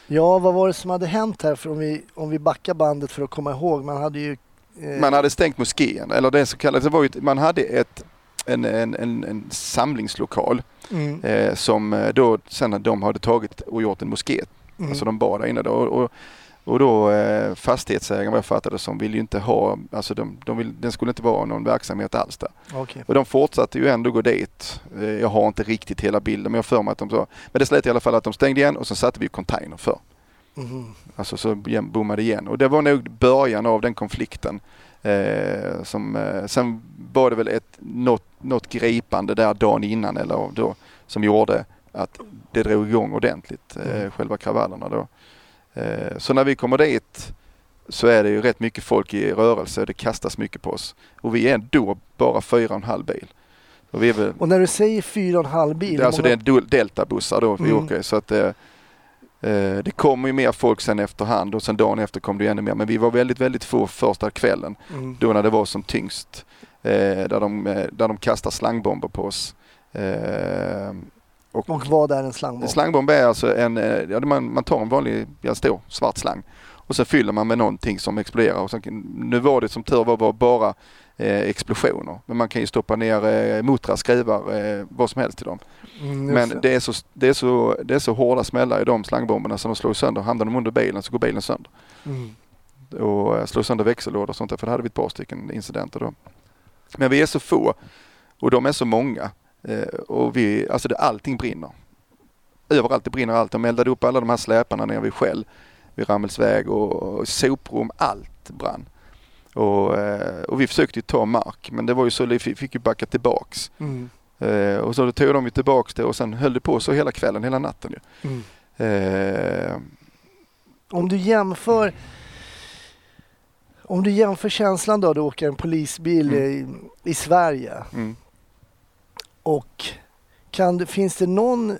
Ja, vad var det som hade hänt här? För om vi, om vi backar bandet för att komma ihåg. Man hade ju... Eh... Man hade stängt moskén, eller det så kallade, det var ju, man hade ett, en, en, en, en samlingslokal mm. eh, som eh, då sen de hade tagit och gjort en moské. Mm. Alltså de bad där inne då. Och, och då eh, fastighetsägaren vad jag fattade som vill ju inte ha, alltså de, de vill, den skulle inte vara någon verksamhet alls där. Okay. Och de fortsatte ju ändå gå dit. Eh, jag har inte riktigt hela bilden men jag för mig att de sa, men det slet i alla fall att de stängde igen och så satte vi container för. Mm. Alltså så bommade igen och det var nog början av den konflikten. Eh, som, eh, sen var det väl ett, något, något gripande där dagen innan eller då som gjorde att det drog igång ordentligt, eh, mm. själva kravallerna då. Eh, så när vi kommer dit så är det ju rätt mycket folk i rörelse och det kastas mycket på oss. Och vi är då bara fyra och en halv bil. Och, väl, och när du säger fyra och en halv bil? Det, alltså många... det är deltabussar då vi mm. åker så att eh, det kommer ju mer folk sen efterhand och sen dagen efter kom det ännu mer. Men vi var väldigt, väldigt få första kvällen mm. då när det var som tyngst. Eh, där, de, eh, där de kastar slangbomber på oss. Eh, och, och vad är en slangbomb? En slangbomb är alltså en, eh, ja, man, man tar en vanlig, ja, stor svart slang och sen fyller man med någonting som exploderar. Och sen, nu var det som tur var, var bara eh, explosioner. Men man kan ju stoppa ner eh, muttrar, skruvar, eh, vad som helst i dem. Mm, Men det. det. är så, det, är så, det är så hårda smällar i de slangbomberna som de slår sönder. Hamnar de under bilen så går bilen sönder. Mm. Och eh, slår sönder växellådor och sånt där, för det hade vi ett par stycken incidenter då. Men vi är så få och de är så många. Eh, och vi, alltså det, allting brinner. Överallt det brinner allt. De eldade upp alla de här släparna nere vid Skäll, vid Rammelsväg och, och soprum, allt brann. Och, eh, och vi försökte ta mark men det var ju så, vi fick ju backa tillbaks. Mm. Eh, och så tog de ju tillbaks det och sen höll det på så hela kvällen, hela natten ju. Mm. Eh, om du jämför om du jämför känslan då, du åker en polisbil mm. i, i, Sverige mm. och kan, finns det någon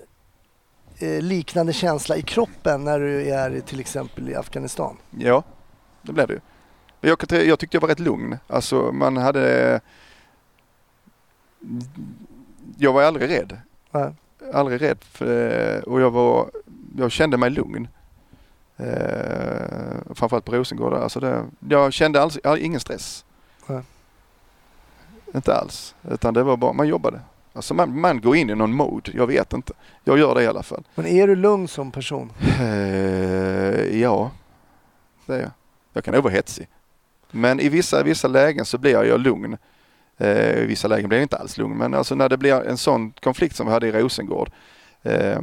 eh, liknande känsla i kroppen när du är till exempel i Afghanistan? Ja, det blev det ju. Jag, jag tyckte jag var rätt lugn. Alltså man hade... Jag var aldrig rädd. Nej. Aldrig rädd för, och jag var... Jag kände mig lugn. Eh, framförallt på Rosengård. Alltså det, jag kände alls, jag ingen stress. Nej. Inte alls. Utan det var bara, man jobbade. Alltså man, man går in i någon mode, jag vet inte. Jag gör det i alla fall. Men är du lugn som person? Eh, ja, det är jag. Jag kan nog vara hetsig. Men i vissa, vissa lägen så blir jag lugn. Eh, I vissa lägen blir jag inte alls lugn. Men alltså när det blir en sån konflikt som vi hade i Rosengård. Eh,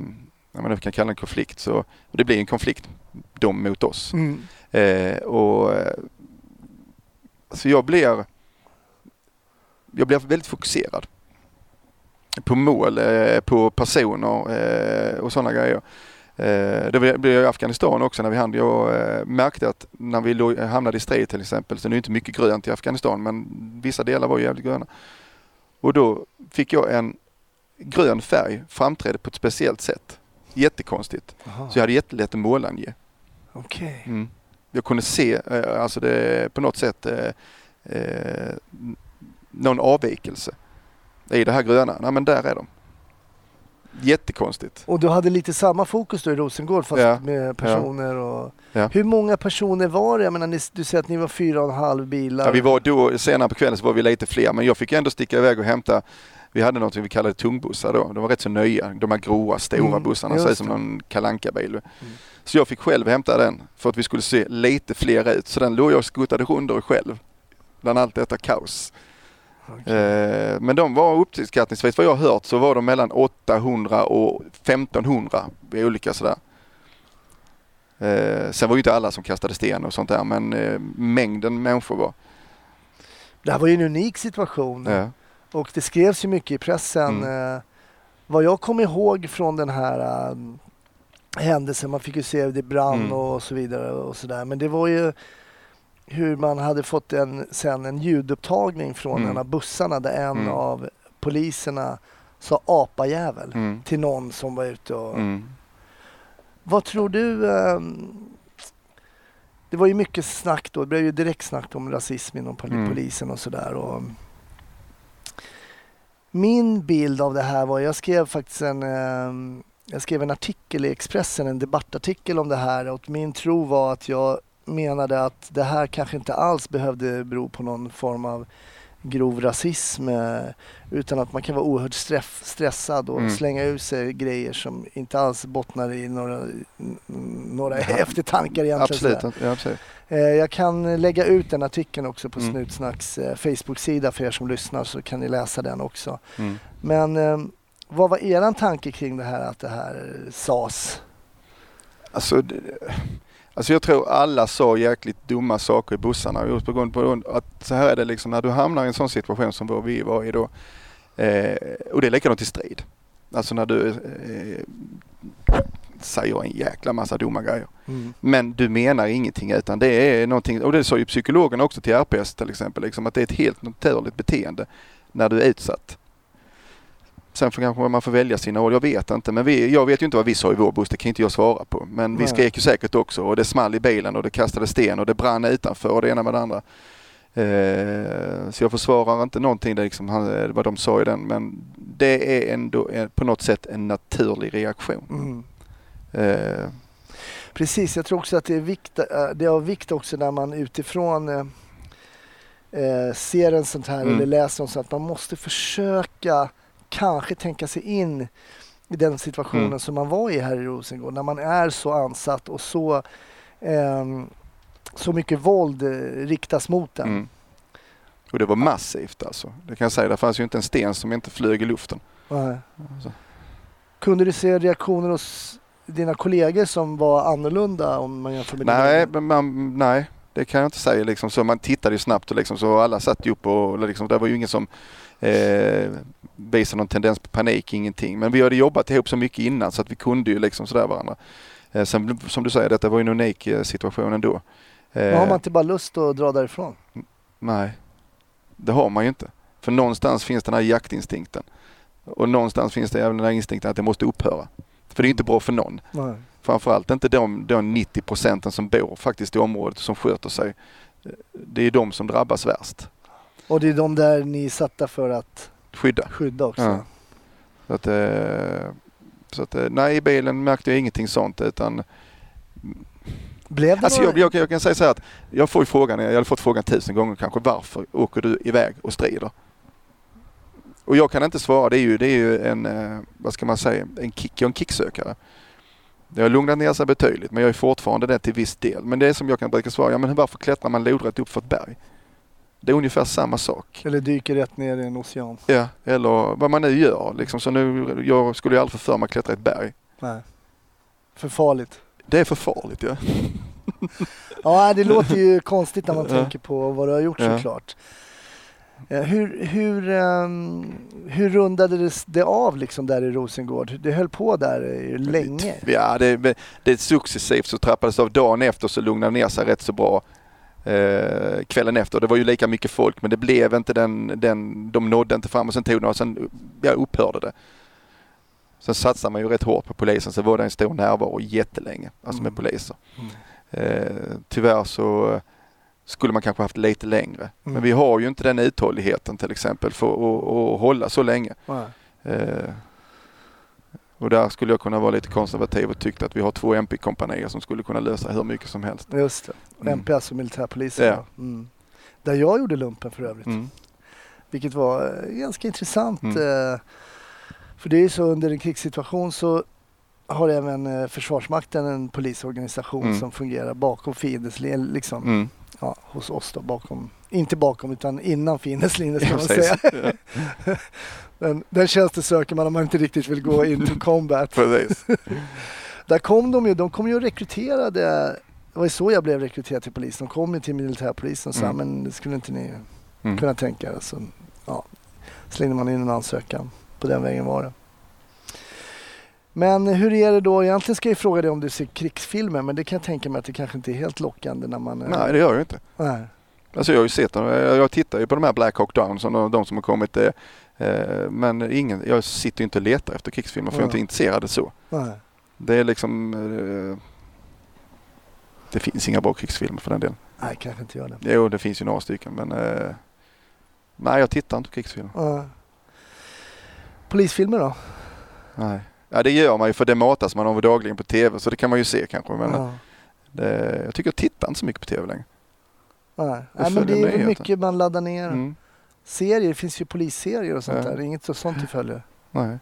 om man nu kan kalla det en konflikt så det blir en konflikt dem mot oss. Mm. Eh, och eh, alltså jag blir jag blir väldigt fokuserad på mål, eh, på personer eh, och sådana grejer. Eh, det blev i Afghanistan också när vi hann. Jag eh, märkte att när vi hamnade i strid till exempel, så det är inte mycket grönt i Afghanistan men vissa delar var jävligt gröna. Och då fick jag en grön färg framträdde på ett speciellt sätt. Jättekonstigt. Aha. Så jag hade jättelätt att målange. Okay. Mm. Jag kunde se, eh, alltså det på något sätt eh, någon avvikelse i det här gröna. Nej men där är de. Jättekonstigt. Och du hade lite samma fokus då i Rosengård fast ja. med personer och... Ja. Hur många personer var det? Jag menar, ni, du säger att ni var fyra och en halv bilar. Ja, vi var då, senare på kvällen så var vi lite fler men jag fick ändå sticka iväg och hämta vi hade något vi kallade tungbussar då. De var rätt så nya. De här gråa, stora mm, bussarna. Ut som någon kalanka bil mm. Så jag fick själv hämta den för att vi skulle se lite fler ut. Så den låg jag och skuttade rundor själv. Bland allt detta kaos. Okay. Eh, men de var uppskattningsvis, vad jag har hört, så var de mellan 800 och 1500 vid olika sådär. Eh, sen var ju inte alla som kastade sten och sånt där men eh, mängden människor var. Det här var ju en unik situation. Ja. Och det skrevs ju mycket i pressen. Mm. vad jag kommer ihåg från den här händelsen, man fick ju se det brann mm. och så vidare och sådär. Men det var ju hur man hade fått en, sen en ljudupptagning från mm. en av bussarna där en mm. av poliserna sa apajävel mm. till någon som var ute och... Mm. Vad tror du? Um, det var ju mycket snack då, det blev ju direkt snack om rasism inom mm. polisen och sådär. Min bild av det här var, jag skrev faktiskt en um, jag skrev en artikel i Expressen, en debattartikel om det här och min tro var att jag menade att det här kanske inte alls behövde bero på någon form av grov rasism eh, utan att man kan vara oerhört streff, stressad och mm. slänga ur sig grejer som inte alls bottnar i några, några ja. eftertankar egentligen. Absolut, ja, absolut. Eh, jag kan lägga ut den artikeln också på mm. Snutsnacks eh, Facebook-sida för er som lyssnar så kan ni läsa den också. Mm. Men vad var er tanke kring det här att det här sades? Alltså, alltså jag tror alla sa jäkligt dumma saker i bussarna just på grund på att så här är det liksom när du hamnar i en sån situation som vi var i då. Eh, och det är likadant i strid. Alltså när du eh, säger en jäkla massa dumma grejer. Mm. Men du menar ingenting utan det är någonting, och det sa ju psykologen också till RPS till exempel, liksom, att det är ett helt naturligt beteende när du är utsatt. Sen får kanske man får välja sina ord, jag vet inte. Men vi, jag vet ju inte vad vi sa i vår buss, det kan inte jag svara på. Men Nej. vi skrek ju säkert också och det small i bilen och det kastade sten och det brann utanför och det ena med det andra. Eh, så jag försvarar inte någonting det liksom, vad de sa i den men det är ändå på något sätt en naturlig reaktion. Mm. Eh. Precis, jag tror också att det är, vikt, eh, det är av vikt också när man utifrån eh, eh, ser en sånt här mm. eller läser om sånt, att man måste försöka kanske tänka sig in i den situationen mm. som man var i här i Rosengård. När man är så ansatt och så, eh, så mycket våld eh, riktas mot en. Mm. Och det var massivt alltså. Det kan jag säga. Det fanns ju inte en sten som inte flög i luften. Nej. Alltså. Kunde du se reaktioner hos dina kollegor som var annorlunda om man jämför med nej, men man, nej, det kan jag inte säga. Liksom. Så man tittade ju snabbt och liksom, så alla satt ju upp och liksom, det var ju ingen som eh, visade någon tendens på panik, ingenting. Men vi hade jobbat ihop så mycket innan så att vi kunde ju liksom sådär varandra. Eh, sen som du säger, detta var ju en unik eh, situation ändå. Eh, har man inte bara lust att dra därifrån? Nej, det har man ju inte. För någonstans finns den här jaktinstinkten. Och någonstans finns det även den här instinkten att det måste upphöra. För det är inte bra för någon. Nej. Framförallt inte de, de 90 procenten som bor faktiskt i området som sköter sig. Det är de som drabbas värst. Och det är de där ni är satta för att skydda, skydda också? Ja. Så att, eh, så att, eh, nej, i bilen märkte jag ingenting sånt utan blev det alltså jag, jag, jag, kan säga så här att jag får ju frågan, jag har fått frågan tusen gånger kanske, varför åker du iväg och strider? Och jag kan inte svara, det är ju, det är ju en, eh, vad ska man säga, en kick, jag är en kicksökare. Det har lugnat ner sig betydligt men jag är fortfarande det till viss del. Men det är som jag kan brukar svara, ja men varför klättrar man lodrätt upp för ett berg? Det är ungefär samma sak. Eller dyker rätt ner i en ocean. Ja, eller vad man nu gör. Liksom. Så nu, jag skulle ju aldrig för mig att klättra ett berg. Nej. För farligt. Det är för farligt ja. ja, det låter ju konstigt när man tänker på vad du har gjort ja. såklart. Hur, hur, um, hur rundades det av liksom där i Rosengård? Det höll på där länge. Ja, det, det successivt så trappades av. Dagen efter så lugnade det ner sig rätt så bra. Eh, kvällen efter. Det var ju lika mycket folk men det blev inte den, den de nådde inte fram och sen tog det och sen ja, upphörde det. Sen satsade man ju rätt hårt på polisen så var det en stor närvaro jättelänge, alltså med mm. poliser. Mm. Eh, tyvärr så skulle man kanske haft lite längre. Mm. Men vi har ju inte den uthålligheten till exempel för att, att hålla så länge. Eh, och där skulle jag kunna vara lite konservativ och tycka att vi har två MP-kompanier som skulle kunna lösa hur mycket som helst. Just det. Mm. MP alltså militärpolisen. Ja. Mm. Där jag gjorde lumpen för övrigt. Mm. Vilket var eh, ganska intressant. Mm. Eh, för det är ju så under en krigssituation så har även eh, Försvarsmakten en polisorganisation mm. som fungerar bakom fiendens. Liksom, mm. ja, hos oss då, bakom, inte bakom utan innan fiendens linje ska ja, man säga. Ja. den, den tjänsten söker man om man inte riktigt vill gå into combat. Där kom de ju, de kom ju och rekryterade det var så jag blev rekryterad till polisen. De kom ju till militärpolisen och sa, mm. men det skulle inte ni mm. kunna tänka er. Så ja, slängde man in en ansökan. På den vägen var det. Men hur är det då? Egentligen ska jag fråga dig om du ser krigsfilmer men det kan jag tänka mig att det kanske inte är helt lockande när man... Nej det gör jag inte. Nej. Alltså jag har ju sett dem. Jag tittar ju på de här Black Hawk Down som de som har kommit. Eh, eh, men ingen, jag sitter ju inte och letar efter krigsfilmer för ja. jag är inte intresserad så. Nej. Det är liksom... Eh, det finns inga bra krigsfilmer för den delen. Nej, kanske inte gör det. Jo, det finns ju några stycken men... Nej, jag tittar inte på krigsfilmer. Ja. Polisfilmer då? Nej. Ja det gör man ju för det matas man av dagligen på TV så det kan man ju se kanske. Men det, jag tycker jag tittar inte så mycket på TV längre. Nej, Nej men det är mycket man laddar ner. Mm. Serier, det finns ju polisserier och sånt ja. där. Inget sånt du följer. Nej.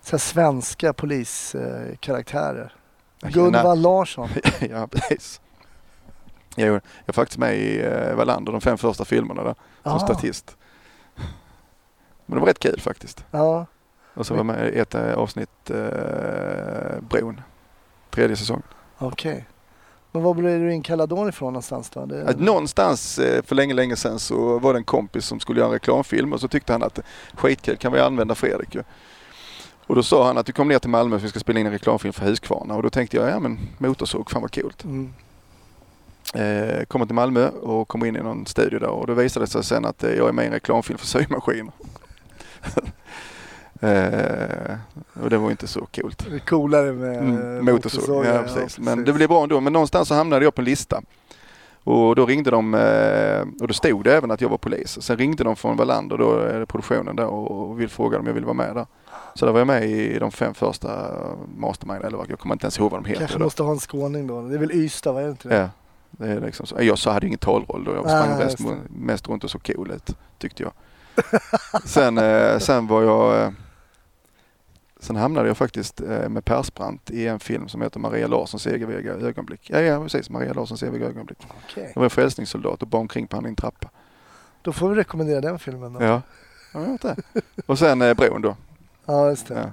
Så svenska poliskaraktärer. Eh, Gunvald Larsson. ja, precis. Jag är faktiskt med i eh, Wallander, de fem första filmerna där, som ah. statist. Men det var rätt kul faktiskt. Ja. Och så var jag med i ett äh, avsnitt äh, Bron, tredje säsongen. Okej. Okay. Men var blev du inkallad då ifrån någonstans då? Det... Att någonstans äh, för länge, länge sedan så var det en kompis som skulle göra en reklamfilm och så tyckte han att skitkul kan vi använda Fredrik ju. Och då sa han att du kom ner till Malmö för vi ska spela in en reklamfilm för Husqvarna och då tänkte jag, ja men motorsåg, fan vad coolt. Mm. Eh, kommer till Malmö och kommer in i någon studio där och då visade det sig sen att jag är med i en reklamfilm för symaskiner. Eh, och det var inte så coolt. Det är coolare med mm, motorsåg. Ja, precis. Ja, precis. Men det blev bra ändå. Men någonstans så hamnade jag på en lista. Och då ringde de eh, och då stod det även att jag var polis. Sen ringde de från Wallander, då, produktionen där och, vill fråga om jag vill vara med där. Så där var jag med i de fem första Mastermind eller vad, jag kommer inte ens ihåg vad de heter. Kanske måste ha en skåning då. Det är väl Ystad, var det inte det? Ja. Det är liksom så. Jag så hade ingen talroll då. Jag sprang mest, mest runt och så cool ut, tyckte jag. sen, eh, sen var jag eh, Sen hamnade jag faktiskt eh, med Persbrandt i en film som heter Maria Larssons eviga ögonblick. Ja, ja precis. Maria Larssons eviga ögonblick. Okay. Jag var frälsningssoldat och bar omkring på han i en trappa. Då får vi rekommendera den filmen då. Ja, jag vet det. Och sen eh, Bron då. Ja, just det. Ja.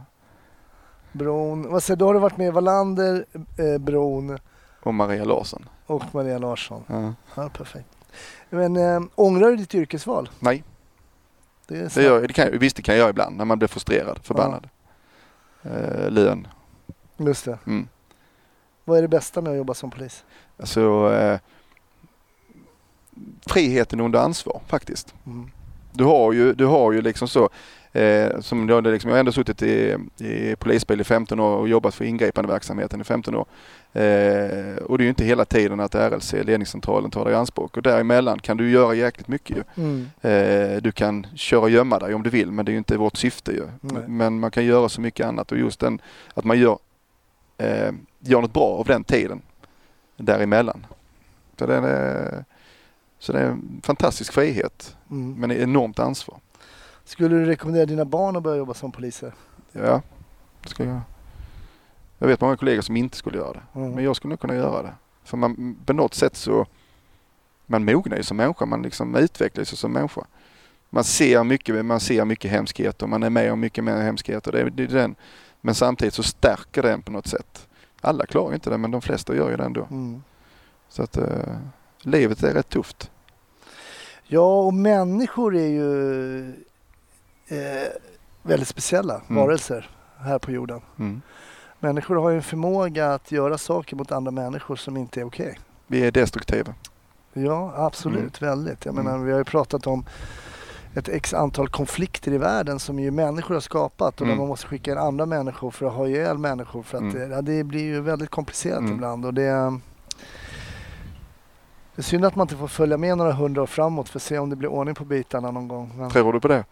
Bron. Vad säger, då har du varit med Wallander, eh, Bron. Och Maria Larsson. Och Maria Larsson. Ja. ja perfekt. Men äh, ångrar du ditt yrkesval? Nej. Det, det, gör, det kan, visst, det kan jag ibland när man blir frustrerad, förbannad. Ja. Eh, lön. Just det. Mm. Vad är det bästa med att jobba som polis? Alltså, eh, friheten under ansvar faktiskt. Mm. Du har ju, du har ju liksom så, Eh, som jag, liksom, jag har ändå suttit i, i polisbil i 15 år och jobbat för ingripande verksamheten i 15 år. Eh, och det är ju inte hela tiden att RLC, ledningscentralen, tar dig i anspråk. Och däremellan kan du göra jäkligt mycket ju. Mm. Eh, du kan köra och gömma dig om du vill men det är ju inte vårt syfte ju. Nej. Men man kan göra så mycket annat och just den, att man gör, eh, gör något bra av den tiden däremellan. Så det är, så det är en fantastisk frihet mm. men enormt ansvar. Skulle du rekommendera dina barn att börja jobba som poliser? Ja, det skulle jag. Jag vet många kollegor som inte skulle göra det. Mm. Men jag skulle nog kunna göra det. För man, på något sätt så man mognar ju som människa, man liksom utvecklas som människa. Man ser mycket, man ser mycket hemskheter, man är med om mycket mer hemskheter. Det är, det är den. Men samtidigt så stärker den på något sätt. Alla klarar inte det men de flesta gör ju det ändå. Mm. Så att uh, livet är rätt tufft. Ja och människor är ju eh, väldigt speciella mm. varelser här på jorden. Mm. Människor har ju en förmåga att göra saker mot andra människor som inte är okej. Okay. Vi är destruktiva. Ja, absolut. Mm. Väldigt. Jag menar, mm. vi har ju pratat om ett x antal konflikter i världen som ju människor har skapat och mm. där man måste skicka in andra människor för att ha ihjäl människor för att mm. ja, det blir ju väldigt komplicerat mm. ibland och det det är synd att man inte får följa med några hundra år framåt för att se om det blir ordning på bitarna någon gång. Men... Tror du på det?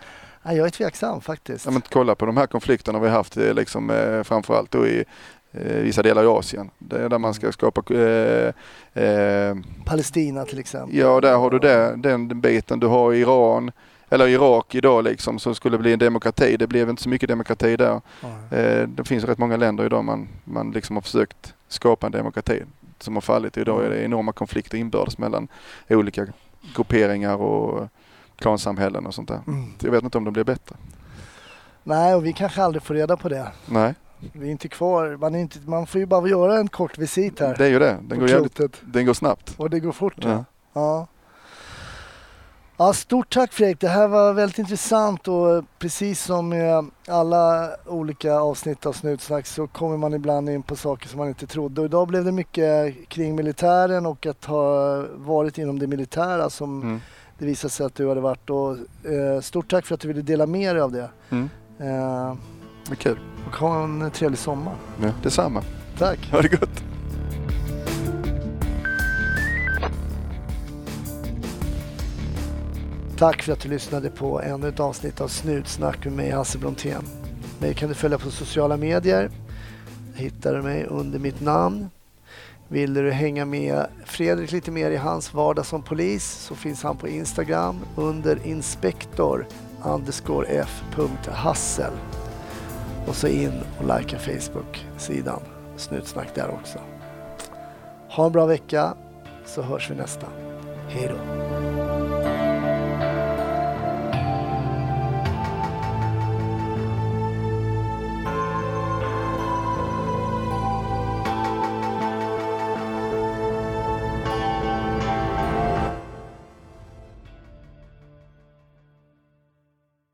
Ja, jag är tveksam faktiskt. Ja, men kolla på de här konflikterna vi haft eh, liksom, eh, framförallt då i eh, vissa delar i Asien. Det är där man ska skapa... Eh, eh, Palestina till exempel. Ja, där har du det, den biten. Du har Iran eller Irak idag liksom som skulle bli en demokrati. Det blev inte så mycket demokrati där. Eh, det finns rätt många länder idag man, man liksom har försökt skapa en demokrati som har fallit. Idag är det enorma konflikter inbördes mellan olika grupperingar och klansamhällen och sånt där. Mm. Jag vet inte om de blir bättre. Nej, och vi kanske aldrig får reda på det. Nej. Vi är inte kvar. Man, är inte, man får ju bara göra en kort visit här. Det är ju det. Den, går, jävligt, den går snabbt. Och det går fort. Ja. ja. Ja, stort tack Fredrik. Det här var väldigt intressant och precis som med alla olika avsnitt av Snutsnack så kommer man ibland in på saker som man inte trodde. Och idag blev det mycket kring militären och att ha varit inom det militära som mm det visade sig att du hade varit. Och, eh, stort tack för att du ville dela med dig av det. Mm. Eh, Vad kul. Och ha en trevlig sommar. Ja, detsamma. Tack. Ha det gott. Tack för att du lyssnade på ännu ett avsnitt av Snutsnack med mig Hasse Brontén. Mig kan du följa på sociala medier. Hittar du mig under mitt namn vill du hänga med Fredrik lite mer i hans vardag som polis så finns han på Instagram under inspektor-f.hassel. Och så in och likea Facebook-sidan Snutsnack där också. Ha en bra vecka så hörs vi nästa. Hej då!